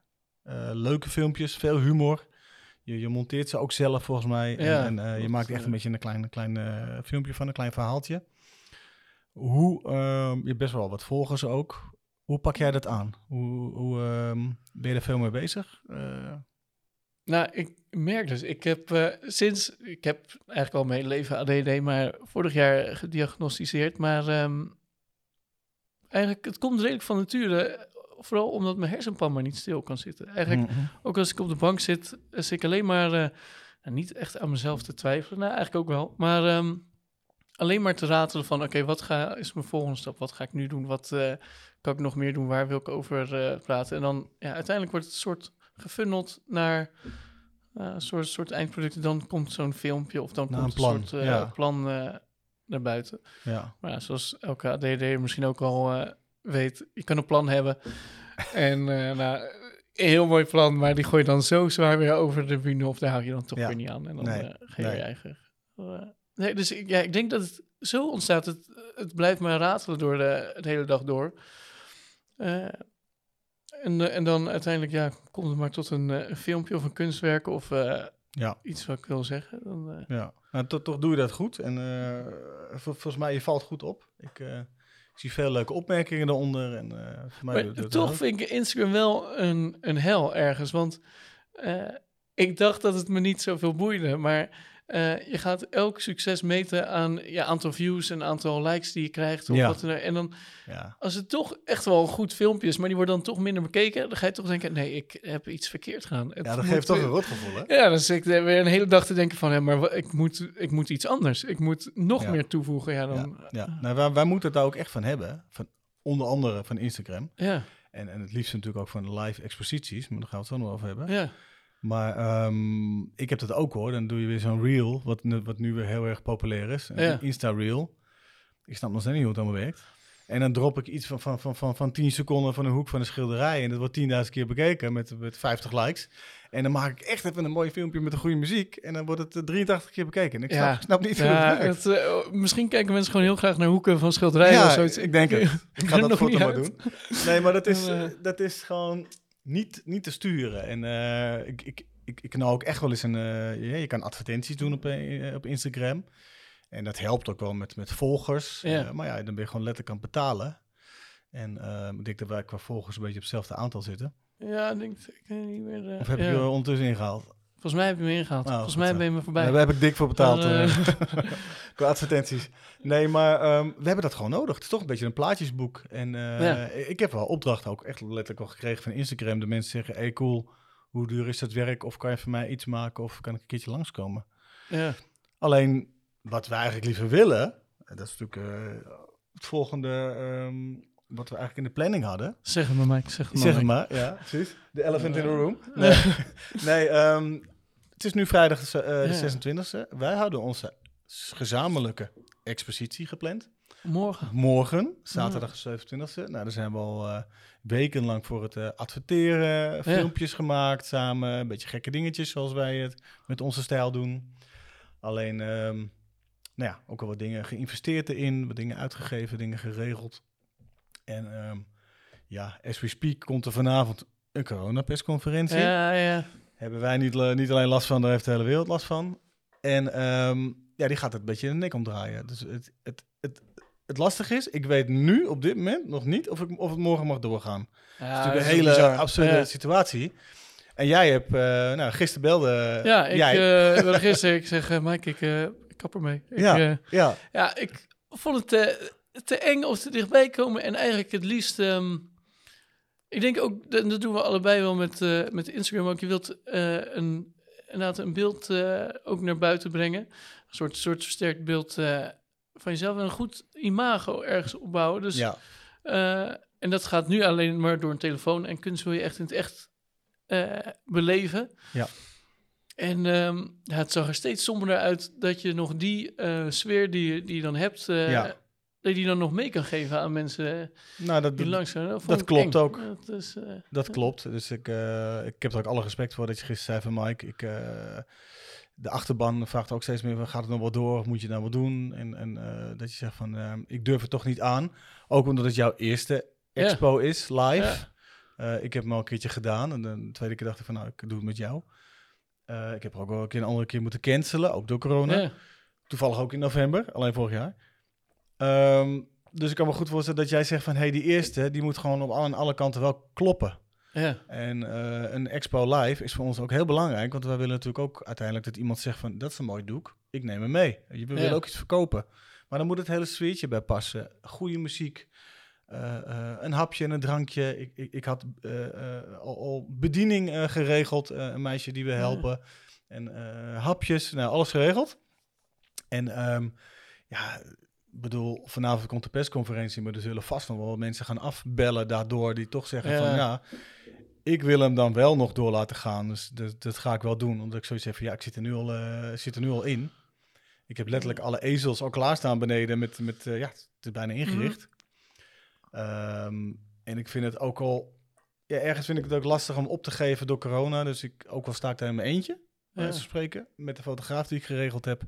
Leuke filmpjes, veel humor. Je, je monteert ze ook zelf volgens mij. En, Ja, en eh, je maakt echt een beetje een klein, klein eh, filmpje van, een klein verhaaltje. Hoe, ehm, je hebt best wel wat volgers ook. Hoe pak jij dat aan? Hoe, hoe ehm, ben je er veel mee bezig? Eh, Nou, ik merk dus, ik heb sinds, ik heb eigenlijk al mijn hele leven ADD, maar vorig jaar gediagnosticeerd. Maar ehm, eigenlijk, het komt redelijk van nature, vooral omdat mijn hersenpan maar niet stil kan zitten. Eigenlijk, mhm. ook als ik op de bank zit, eh, zit ik alleen maar, eh, nou, niet echt aan mezelf te twijfelen. Nou, eigenlijk ook wel, maar ehm, alleen maar te ratelen van, oké, wat ga, is mijn volgende stap? Wat ga ik nu doen? Wat eh, kan ik nog meer doen? Waar wil ik over praten? En dan, ja, uiteindelijk wordt het een soort gefunneld naar een soort, soort eindproduct. En dan komt zo'n filmpje of dan komt een plan, een soort ja. plan naar buiten. Ja. Maar ja, zoals elke ADD misschien ook al weet, je kan een plan hebben. en eh, nou, een heel mooi plan, maar die gooi je dan zo zwaar weer over de bühne of daar hou je dan toch Ja. weer niet aan. En dan Nee, eh, ga je nee. je eigen... eh, nee, dus ik, ja, ik denk dat het zo ontstaat. Het, het blijft maar ratelen door de, de hele dag door. En, en dan uiteindelijk ja, komt het maar tot een, filmpje of een kunstwerk of Ja. iets wat ik wil zeggen. Dan, Ja, nou, to- toch doe je dat goed. En vol- volgens mij, je valt goed op. Ik, ik zie veel leuke opmerkingen daaronder. En, eh Maar doet toch vind ik Instagram wel een, een hel ergens. Want eh, ik dacht dat het me niet zoveel boeide. Maar eh, je gaat elk succes meten aan je aantal views en aantal likes die je krijgt. Of Ja. wat ook. En dan, Ja, als het toch echt wel een goed filmpje is, maar die wordt dan toch minder bekeken, dan ga je toch denken: nee, ik heb iets verkeerd gedaan. Het ja dat geeft toch weer- een rotgevoel, hè? Ja, dan zit ik er weer een hele dag te denken van, hè, maar ik moet, ik moet iets anders. Ik moet nog Ja. meer toevoegen. Ja, dan, Ja, ja. Nou, wij, wij moeten het daar ook echt van hebben. Van, onder andere van Instagram. ja, En, en het liefst natuurlijk ook van live exposities. Maar daar gaan we het zo nog over hebben. ja, Maar ehm, ik heb dat ook hoor. Dan doe je weer zo'n reel, wat, nu- wat nu weer heel erg populair is. Een Ja. Insta-reel. Ik snap nog steeds niet hoe het allemaal werkt. En dan drop ik iets van, van, van, van, van 10 seconden van een hoek van een schilderij. En dat wordt 10.000 keer bekeken met, met 50 likes. En dan maak ik echt even een mooi filmpje met een goede muziek. En dan wordt het eh, 83 keer bekeken. En ik snap, Ja. snap niet hoe ja het werkt. het, eh, misschien kijken mensen gewoon heel graag naar hoeken van schilderijen Ja, of zoiets. ik denk het. Ik ga dat nog foto maar doen. Nee, maar dat is, eh, eh, dat is gewoon niet, niet te sturen. En eh, ik, ik, ik, ik knal ook echt wel eens een... eh, je kan advertenties doen op, eh, op Instagram. En dat helpt ook wel met, met volgers. Ja. Maar ja, dan ben je gewoon letterlijk aan het betalen. En ik denk dat wij qua volgers een beetje op hetzelfde aantal zitten. Ja, denk ik niet meer. Of heb je er ondertussen ingehaald? Volgens mij heb je me ingehaald. Oh, Volgens mij ben je me voorbij. Daar heb ik dik voor betaald. Maar, eh, qua advertenties. Nee, maar ehm, we hebben dat gewoon nodig. Het is toch een beetje een plaatjesboek. En eh, Ja. ik heb wel opdrachten ook echt letterlijk al gekregen van Instagram. De mensen zeggen, hey cool, hoe duur is dat werk? Of kan je voor mij iets maken? Of kan ik een keertje langskomen? ja. Alleen, wat we eigenlijk liever willen, en dat is natuurlijk eh, het volgende ehm, wat we eigenlijk in de planning hadden. Zeg het maar, Mike. Zeg het maar. Zeg maar, ja, precies. De elephant in the room. Nee, nee ehm, het is nu vrijdag de, eh, de Ja. 26e. Wij houden onze gezamenlijke expositie gepland. Morgen. Morgen, zaterdag de 27e. Nou, daar zijn we al eh, wekenlang voor het eh, adverteren, filmpjes gemaakt samen. Een beetje gekke dingetjes zoals wij het met onze stijl doen. Alleen, ehm, nou ja, ook al wat dingen geïnvesteerd erin, wat dingen uitgegeven, dingen geregeld. En ehm, ja, as we speak komt er vanavond een coronapersconferentie. Ja, ja. Hebben wij niet, eh, niet alleen last van, daar heeft de hele wereld last van. En ehm, ja, die gaat het een beetje in de nek omdraaien. Dus het, het, het, het lastige is, ik weet nu op dit moment nog niet of, ik, of het morgen mag doorgaan. Ja, het is natuurlijk dat een hele bizar. absurde Ja. situatie. En jij hebt, eh, nou, gisteren belde Ja, ik jij. eh, gisteren, ik zeg, eh, Mike, ik, eh, ik kap ermee. Ik, Ja. eh, ja, ja, ik vond het te, eng of te dichtbij komen. En eigenlijk het liefst... ehm, ik denk ook, dat doen we allebei wel met, eh, met Instagram ook. Je wilt eh, een, inderdaad een beeld eh, ook naar buiten brengen. Een soort, soort versterkt beeld van jezelf. En een goed imago ergens opbouwen. Dus, ja. en dat gaat nu alleen maar door een telefoon. En kunst wil je echt in het echt beleven. Ja. En ehm, ja, het zag er steeds somberder uit dat je nog die sfeer die, je- die je dan hebt, Ja. Dat je die dan nog mee kan geven aan mensen Nou, dat, die langs. Dat, dat klopt eng. ook. Dat is, eh, dat klopt. Dus ik, eh, ik heb er ook alle respect voor dat je gisteren zei van Mike, ik, eh, de achterban vraagt ook steeds meer, gaat het nog wel door? Of moet je nou wat doen? En, en dat je zegt van, ik durf het toch niet aan. Ook omdat het jouw eerste Ja. expo is, live. Ja. Ik heb hem al een keertje gedaan. En de tweede keer dacht ik van, nou, ik doe het met jou. Ik heb er ook wel een keer een andere keer moeten cancelen, ook door corona. ja. Toevallig ook in november, alleen vorig jaar. Ehm, dus ik kan me goed voorstellen dat jij zegt van... hé, hey, die eerste, die moet gewoon op alle, aan alle kanten wel kloppen. Ja. En eh, een expo live is voor ons ook heel belangrijk. Want wij willen natuurlijk ook uiteindelijk dat iemand zegt van... dat is een mooi doek, ik neem hem mee. Je wil Ja. ook iets verkopen. Maar dan moet het hele sfeertje bij passen. Goede muziek, eh, eh, een hapje en een drankje. Ik, ik, ik had al, al bediening geregeld, een meisje die we Ja. helpen. En hapjes, nou, alles geregeld. En ehm, ja, bedoel, vanavond komt de persconferentie, maar er zullen vast nog wel mensen gaan afbellen daardoor, die toch zeggen Ja. van ja, ik wil hem dan wel nog door laten gaan. Dus dat, dat ga ik wel doen, omdat ik zoiets heb van ja, ik zit er nu al, eh, zit er nu al in. Ik heb letterlijk alle ezels al klaarstaan beneden met, met eh, ja, het is bijna ingericht. Ehm, en ik vind het ook al, ja, ergens vind ik het ook lastig om op te geven door corona. Dus ik, ook al sta ik daar in mijn eentje, Ja. spreken, met de fotograaf die ik geregeld heb,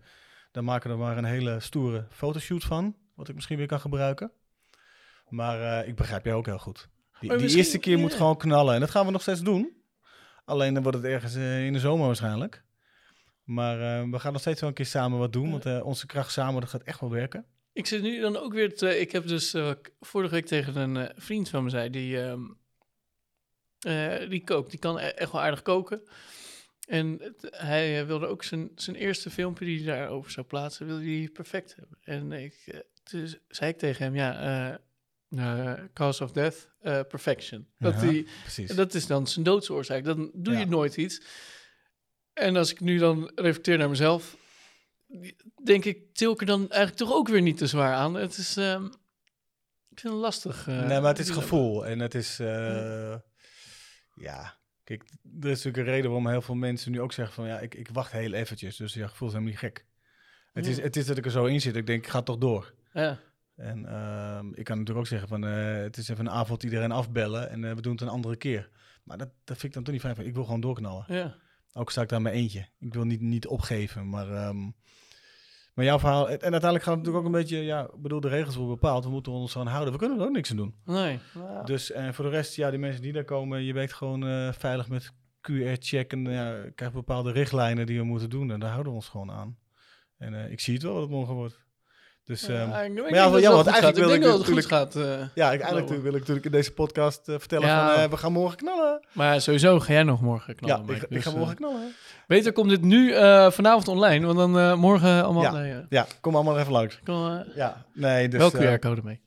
dan maken we er maar een hele stoere fotoshoot van, wat ik misschien weer kan gebruiken. Maar eh, ik begrijp jou ook heel goed. Die, eerste keer moet gewoon knallen. En dat gaan we nog steeds doen. Alleen dan wordt het ergens eh, in de zomer waarschijnlijk. Maar eh, we gaan nog steeds wel een keer samen wat doen. Want onze kracht samen, dat gaat echt wel werken. Ik zit nu dan ook weer te... Ik heb dus vorige week tegen een vriend van me zei, die, ehm, eh, die kookt. Die kan e- echt wel aardig koken. En het- hij eh, wilde ook zijn, zijn eerste filmpje die hij daarover zou plaatsen, wilde hij perfect hebben. En ik, eh, toen zei ik tegen hem, ja, eh, cause of death, perfection. Dat, die, Precies. dat is dan zijn doodsoorzaak. Dan doe Ja. je nooit iets. En als ik nu dan reflecteer naar mezelf, denk ik, til ik er dan eigenlijk toch ook weer niet te zwaar aan. Het is, ehm, ik vind het lastig. nee, maar het is gevoel. En het is, ja, kijk, er is natuurlijk een reden waarom heel veel mensen nu ook zeggen van, ja, ik, ik wacht heel eventjes. Dus ja, gevoel is helemaal niet gek. Het, is, het is dat ik er zo in zit. Ik denk, ik ga toch door. Ja, En ehm, ik kan natuurlijk ook zeggen van, eh, het is even een avond iedereen afbellen en eh, we doen het een andere keer. Maar dat, dat vind ik dan toch niet fijn. Ik wil gewoon doorknallen. ja. Ook sta ik daar mijn eentje. Ik wil niet, niet opgeven, maar... ehm, maar jouw verhaal... En uiteindelijk gaat het natuurlijk ook een beetje... Ja, ik bedoel, de regels worden bepaald. We moeten ons aan houden. We kunnen er ook niks aan doen. Nee. Dus en voor de rest, ja, die mensen die daar komen... Je werkt gewoon eh, veilig met QR-check. En ja, krijgt bepaalde richtlijnen die we moeten doen. En daar houden we ons gewoon aan. En eh, ik zie het wel wat het morgen wordt. Dus... ehm, ja, ik denk ja, dat het ja, wel want eigenlijk wil denk ik dat het goed natuurlijk- gaat. eh. ja, ik, eigenlijk wil ik natuurlijk in deze podcast eh, vertellen Ja. van... eh, we gaan morgen knallen. maar sowieso ga jij nog morgen knallen. ja, Mike. ik, ik Dus, ga eh, morgen knallen. beter komt dit nu eh, vanavond online, want dan eh, morgen allemaal... Ja. Nee, Ja, kom allemaal even langs. eh, Ja, nee, dus... wel QR-code mee.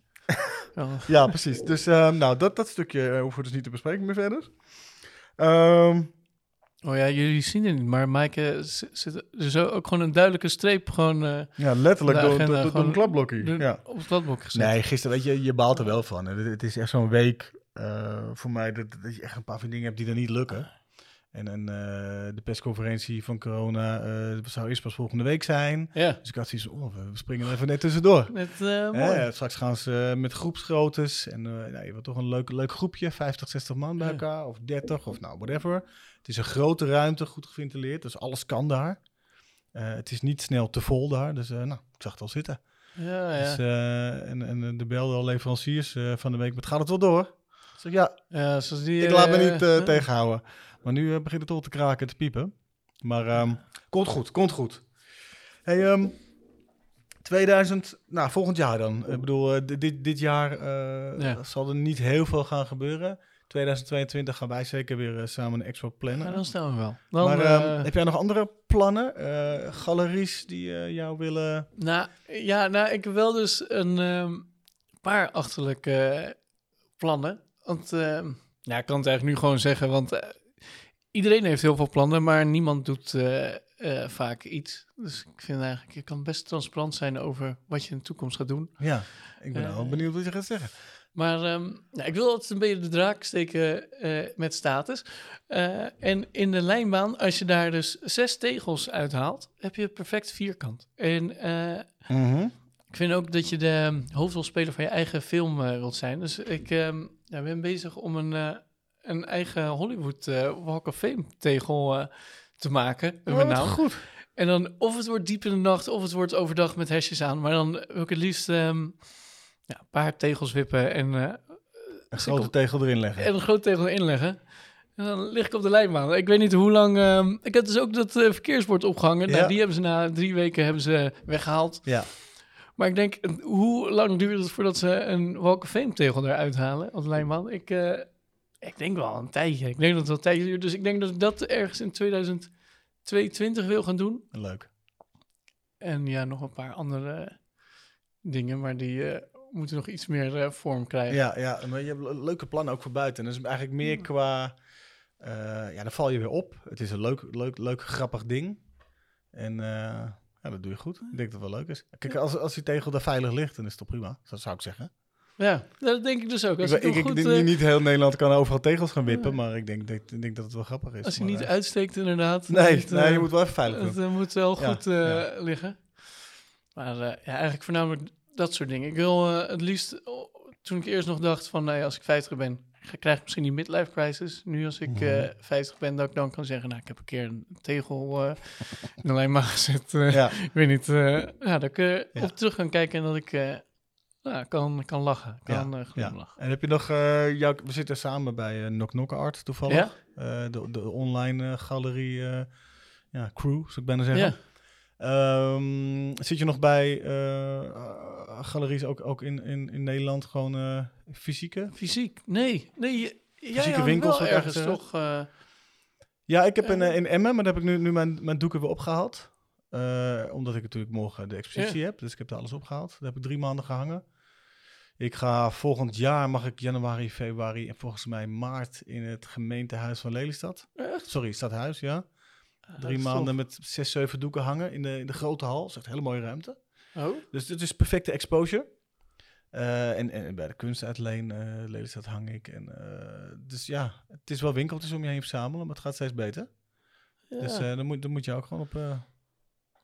Ja. Ja, precies. Dus eh, nou, dat, dat stukje hoeven we dus niet te bespreken meer verder. Ehm, Oh ja, jullie zien het niet, maar Maaike eh, zit er zo ook gewoon een duidelijke streep gewoon eh, ja, letterlijk door, agenda door, door, door gewoon een klapblokje. Ja. op het kladblok gezet. Nee, gisteren, weet je, je baalt er wel van. Het, het is echt zo'n week eh, voor mij dat, dat je echt een paar van die dingen hebt die er niet lukken. En, en eh, de persconferentie van corona eh, zou eerst pas volgende week zijn. Ja, Dus ik had zoiets oh, we springen even net tussendoor. net eh mooi. Straks gaan ze met groepsgroottes. En nou, je wordt toch een leuk, leuk groepje, 50, 60 man bij elkaar. Of 30, of nou, whatever. Het is een grote ruimte, goed geventileerd. Dus alles kan daar. Het is niet snel te vol daar. Dus nou, ik zag het al zitten. Ja, ja. Dus, en, en de belden al leveranciers van de week. Met gaat het wel door? Ja, ja zoals die, ik laat me niet tegenhouden. Maar nu eh, begint het al te kraken en te piepen. Maar ehm, komt goed, komt goed. Hey, ehm, 2000, nou volgend jaar dan. Ik bedoel, eh, dit- dit, jaar eh, Ja. zal er niet heel veel gaan gebeuren. 2022 gaan wij zeker weer samen een expo plannen. Ja, dan staan we wel. Dan, maar ehm, eh, heb jij nog andere plannen? Eh, galeries die jou willen... Nou, ja, nou, ik heb wel dus een ehm, paar achterlijke plannen. Want, ehm, ja, ik kan het eigenlijk nu gewoon zeggen, want eh, iedereen heeft heel veel plannen, maar niemand doet eh, eh, vaak iets. Dus ik vind eigenlijk, je kan best transparant zijn over wat je in de toekomst gaat doen. Ja, ik ben Eh, wel benieuwd wat je gaat zeggen. Maar ehm, nou, ik wil altijd een beetje de draak steken met status. En in de lijnbaan, als je daar dus zes tegels uithaalt, heb je perfect vierkant. En Mhm. ik vind ook dat je de hoofdrolspeler van je eigen film wilt zijn. Dus ik ehm, ja, ben bezig om een, een eigen Hollywood eh, Walk of Fame tegel eh, te maken. Oh, naam. goed. En dan of het wordt diep in de nacht of het wordt overdag met hesjes aan. Maar dan wil ik het liefst ehm, ja, een paar tegels wippen en, eh, Een grote tegel erin leggen. en een groot tegel erin leggen. En dan lig ik op de lijnbaan. Ik weet niet hoe lang... ehm, ik heb dus ook dat verkeersbord opgehangen. Ja. Nou, die hebben ze na drie weken hebben ze weggehaald. Ja. Maar ik denk, hoe lang duurt het voordat ze een Walk of Fame tegel eruit halen op de lijnbaan? Ik, eh, ik denk wel een tijdje. Ik denk dat het wel een tijdje duurt. Dus ik denk dat ik dat ergens in 2022 wil gaan doen. Leuk. En ja, nog een paar andere dingen, maar die eh, moeten nog iets meer eh, vorm krijgen. Ja, ja, maar je hebt le- leuke plannen ook voor buiten. En dat is eigenlijk meer qua... eh, ja, dan val je weer op. Het is een leuk, leuk, leuk grappig ding. En ja, dat doe je goed. Ik denk dat het wel leuk is. Kijk, als, als die tegel daar veilig ligt, dan is het toch prima. Dat zou ik zeggen. Ja, dat denk ik dus ook. Als ik, hij ik, ik goed, denk eh, niet heel Nederland kan overal tegels gaan wippen, maar ik denk, denk, denk dat het wel grappig is. als hij Maar, niet eh, uitsteekt inderdaad. Nee, nee, eh, je moet wel even veilig Het doen. eh, moet wel Ja, goed ja. liggen. Maar ja, eigenlijk voornamelijk dat soort dingen. Ik wil het liefst, toen ik eerst nog dacht van, nee, als ik 50 ben, krijg ik misschien die midlife crisis. Nu als ik eh 50 ben, dat ik dan kan zeggen, nou, ik heb een keer een tegel in de lijnbaan gezet. Ja, Ik weet niet, ja, dat ik op terug kan kijken en dat ik nou, kan, kan lachen, Ja, kan eh, ja. glimlachen. En heb je nog, eh, jou, we zitten samen bij uh, Knock Knock Art toevallig. Ja? De, de online galerie, ja, crew, zou ik bijna zeggen. Ja. Ehm, zit je nog bij galeries ook, ook in, in, in Nederland, gewoon fysieke? Fysiek? Nee, nee. je- Fysieke winkels, wel ergens toch... Ja, ik heb een, eh, in Emmen, maar daar heb ik nu, nu mijn, mijn doeken weer opgehaald. Eh, omdat ik natuurlijk morgen de expositie heb. Dus ik heb daar alles opgehaald. Daar heb ik drie maanden gehangen. Ik ga volgend jaar, mag ik januari, februari en volgens mij maart in het gemeentehuis van Lelystad. echt? Sorry, stadhuis, ja. Ah, Drie maanden met zes, zeven doeken hangen in de, in de grote hal. Dat is echt een hele mooie ruimte. Oh, Dus dit is perfecte exposure. Eh, en, en bij de kunstuitleen eh Lelystad hang ik. En, eh, dus ja, het is wel winkeltjes om je heen verzamelen, maar het gaat steeds beter. ja. Dus dan, moet, dan moet je ook gewoon op...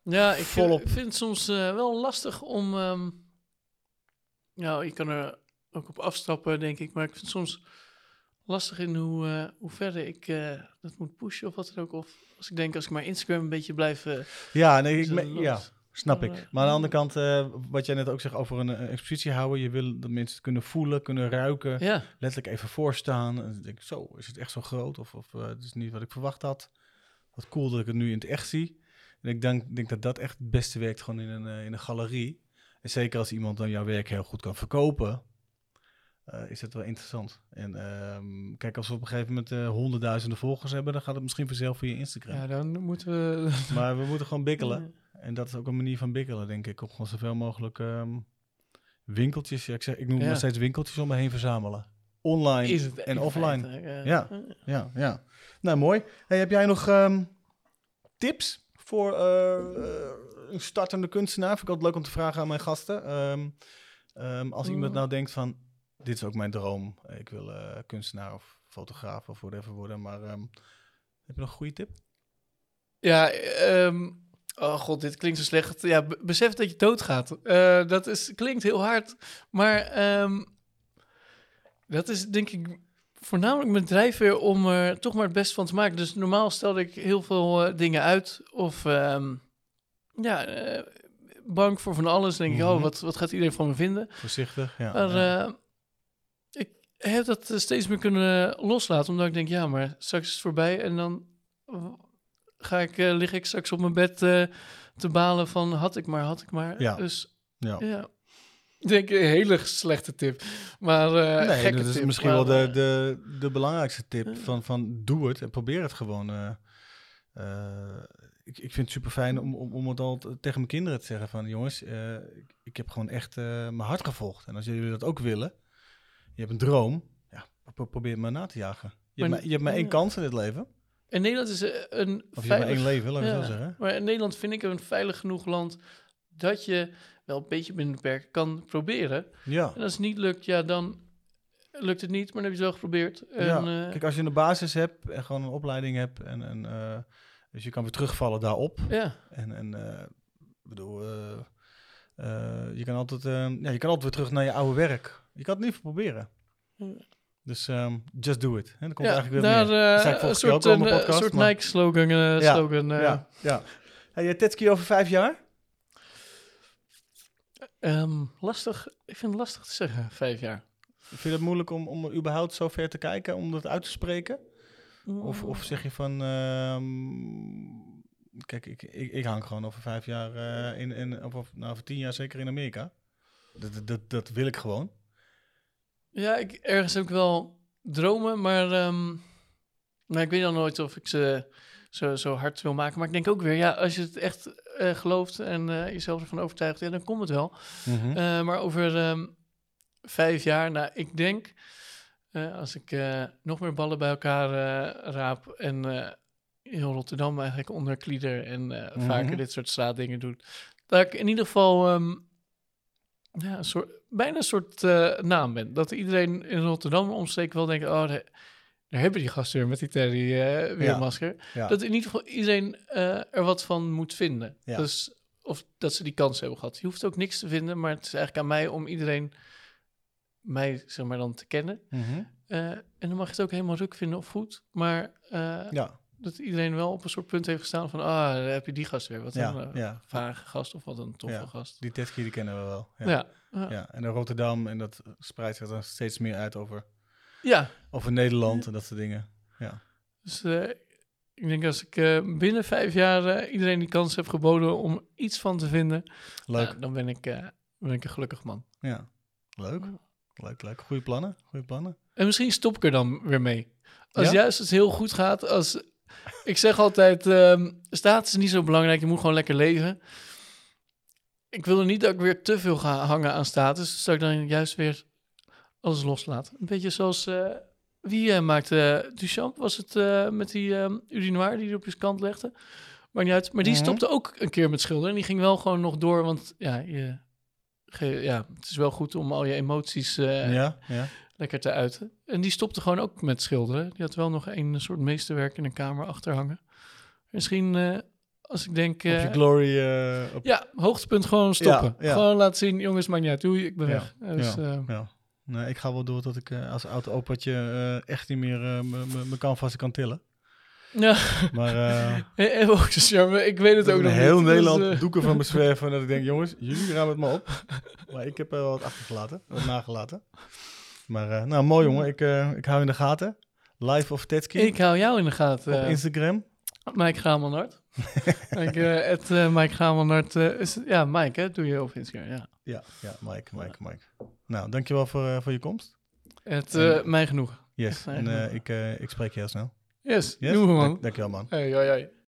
ja, ik, volop. vind het soms wel lastig om... ehm nou, je kan er ook op afstappen, denk ik. Maar ik vind het soms lastig in hoe, eh, hoe verder ik eh, dat moet pushen of wat dan ook. Of als ik denk, als ik maar Instagram een beetje blijf... eh, ja, nee, ik, me- ja, snap ik. Maar, aan de andere kant, wat jij net ook zegt over een, expositie houden. Je wil dat mensen het kunnen voelen, kunnen ruiken. Ja, Letterlijk even voorstaan. En dan denk ik, zo, is het echt zo groot? Of, of het is niet wat ik verwacht had. Wat cool dat ik het nu in het echt zie. En ik denk, denk dat dat echt het beste werkt gewoon in een, in een galerie. En zeker als iemand dan jouw werk heel goed kan verkopen, eh, is het wel interessant. En ehm, kijk, als we op een gegeven moment eh, honderdduizenden volgers hebben, dan gaat het misschien vanzelf via Instagram. ja, dan moeten we... Maar we moeten gewoon bikkelen. En dat is ook een manier van bikkelen, denk ik. Om gewoon zoveel mogelijk ehm, winkeltjes, ja, ik, zeg, ik noem Ja. maar steeds winkeltjes om me heen verzamelen. Online Is het en in offline. feite, Ja. Ja, ja. Nou, mooi. Hey, heb jij nog ehm, tips voor eh, eh, een startende kunstenaar? Vind ik altijd leuk om te vragen aan mijn gasten. Ehm, ehm, als iemand Mm. nou denkt van, dit is ook mijn droom. Ik wil eh, kunstenaar of fotograaf of whatever worden. Maar ehm, heb je nog een goede tip? Ja, ehm, oh god, dit klinkt zo slecht. Ja, be- besef dat je doodgaat. Eh dat is, klinkt heel hard, maar ehm, dat is denk ik voornamelijk mijn drijfveer om er toch maar het beste van te maken. Dus normaal stelde ik heel veel eh, dingen uit of ehm, ja, eh, bang voor van alles. Dan denk ik, Mhm. oh, wat, wat gaat iedereen van me vinden? Voorzichtig, ja. Maar ja. eh, ik heb dat eh, steeds meer kunnen loslaten, omdat ik denk, ja, maar straks is het voorbij en dan ga ik, eh, lig ik straks op mijn bed eh, te balen van had ik maar, had ik maar. Ja. Dus Ja. ja. Ik denk een hele slechte tip. Maar eh nee, gekke dat is tip, misschien maar, wel de, eh, de, de belangrijkste tip van, van doe het en probeer het gewoon. eh. Ik, ik vind het super fijn om, om, om het al tegen mijn kinderen te zeggen van jongens, ik, ik heb gewoon echt mijn hart gevolgd. En als jullie dat ook willen, je hebt een droom, ja, pro- probeer het maar na te jagen. Je, hebt, Maar- je hebt maar één kans in dit leven. En Nederland is een Of je maar één leven, laat ik het Ja, zo zeggen. Maar in Nederland vind ik een veilig genoeg land dat je wel een beetje binnen de perken kan proberen. Ja. En als het niet lukt, ja, dan lukt het niet, maar dan heb je het wel geprobeerd. En, ja. eh, Kijk, als je een basis hebt en gewoon een opleiding hebt en, en eh, dus je kan weer terugvallen daarop. ja. En, en eh, bedoel, je kan altijd, ja, je kan altijd weer terug naar je oude werk. Je kan het niet proberen. Ja. Dus ehm, just do it. Hè? Dat komt ja, eigenlijk weer daar eh, een soort, een, podcast, soort maar- Nike-slogan. eh, Ja, slogan, ja, ja. Hey, eh, Tetski over vijf jaar? Ehm, lastig, ik vind het lastig te zeggen, vijf jaar. Vind je het moeilijk om, om überhaupt zo ver te kijken, om dat uit te spreken? Of, of zeg je van, ehm, kijk, ik, ik, ik hang gewoon over vijf jaar, eh, in, in, of, of nou, over tien jaar zeker in Amerika. Dat, dat- dat, dat wil ik gewoon. Ja, ik, ergens heb ik wel dromen, maar ehm, nou, ik weet dan nooit of ik ze zo, zo hard wil maken. Maar ik denk ook weer, ja, als je het echt eh, gelooft en eh, jezelf ervan overtuigt, ja, dan komt het wel. Mhm. Eh, maar over ehm, vijf jaar, nou, ik denk, eh, als ik eh, nog meer ballen bij elkaar eh, raap en eh, heel Rotterdam eigenlijk onderklieder en eh, Mhm. vaker dit soort straatdingen doe, dat ik in ieder geval ehm, ja, een soort, bijna een soort eh, naam ben. Dat iedereen in Rotterdam omsteek wel denkt, oh, daar hebben die gasten weer met die Terry eh weer Ja. een masker. ja. Dat in ieder geval iedereen eh, er wat van moet vinden. Ja. Dus, of dat ze die kans hebben gehad. Je hoeft ook niks te vinden, maar het is eigenlijk aan mij om iedereen mij zeg maar dan te kennen. Mhm. Eh, en dan mag je het ook helemaal ruk vinden of goed. Maar eh, ja, dat iedereen wel op een soort punt heeft gestaan van... ah, daar heb je die gast weer. Wat ja, een eh, ja. vage gast of wat een toffe Ja. gast. Die die kennen we wel. Ja. Ja. Ja. Ja. Ja, en in Rotterdam, en dat spreidt zich dan steeds meer uit over, ja. over Nederland en dat soort dingen. Ja, Dus eh, ik denk als ik eh, binnen vijf jaar eh, iedereen die kans heb geboden om iets van te vinden... leuk. dan ben ik, ben ik een gelukkig man. Ja, leuk. Leuk, leuk. Goeie plannen, goede plannen. En misschien stop ik er dan weer mee. Als Ja? juist het heel goed gaat, als ik zeg altijd, ehm status is niet zo belangrijk, je moet gewoon lekker leven. Ik wil er niet dat ik weer te veel ga hangen aan status, dus dat ik dan juist weer alles loslaat. Een beetje zoals, eh, wie eh, maakte Duchamp, was het eh, met die ehm urinoir die hij op zijn kant legde? Maar niet uit. Maar die Mhm. stopte ook een keer met schilderen en die ging wel gewoon nog door, want ja, je, ge- ja het is wel goed om al je emoties eh, ja, ja. lekker te uiten. En die stopte gewoon ook met schilderen. Die had wel nog een soort meesterwerk in een kamer achterhangen. Misschien eh, als ik denk... Op je eh, glory. eh, op, ja, hoogtepunt gewoon stoppen. Ja, ja. Gewoon laten zien, jongens, maakt niet uit. Doei, ik ben Ja, weg. Dus, ja. Nee, ik ga wel door tot ik eh, als oud opaatje eh, echt niet meer eh, mijn canvas kan tillen. ja, Maar charme. Ik weet het ook nog heel niet. Dus, Nederland eh, doeken van me zwerven. Dat ik denk, jongens, jullie ruimen het maar op. Maar ik heb er wel wat achtergelaten, wat nagelaten. Maar nou, mooi jongen. Ik, ik hou in de gaten. Live of Tetski ik hou jou in de gaten. op Instagram. Mike Gamelnart. ik, eh, het, Mike Gamelnart. is, ja, Mike, hè, doe je op Instagram. Ja. Ja, ja, Mike, Mike, Mike. Nou, dankjewel voor, eh, voor je komst. Het, En- eh mij genoeg. Yes, en eh, ik, ik spreek je heel snel. Yes, Yes? Dank, dankjewel man. Hey, hoi, hoi.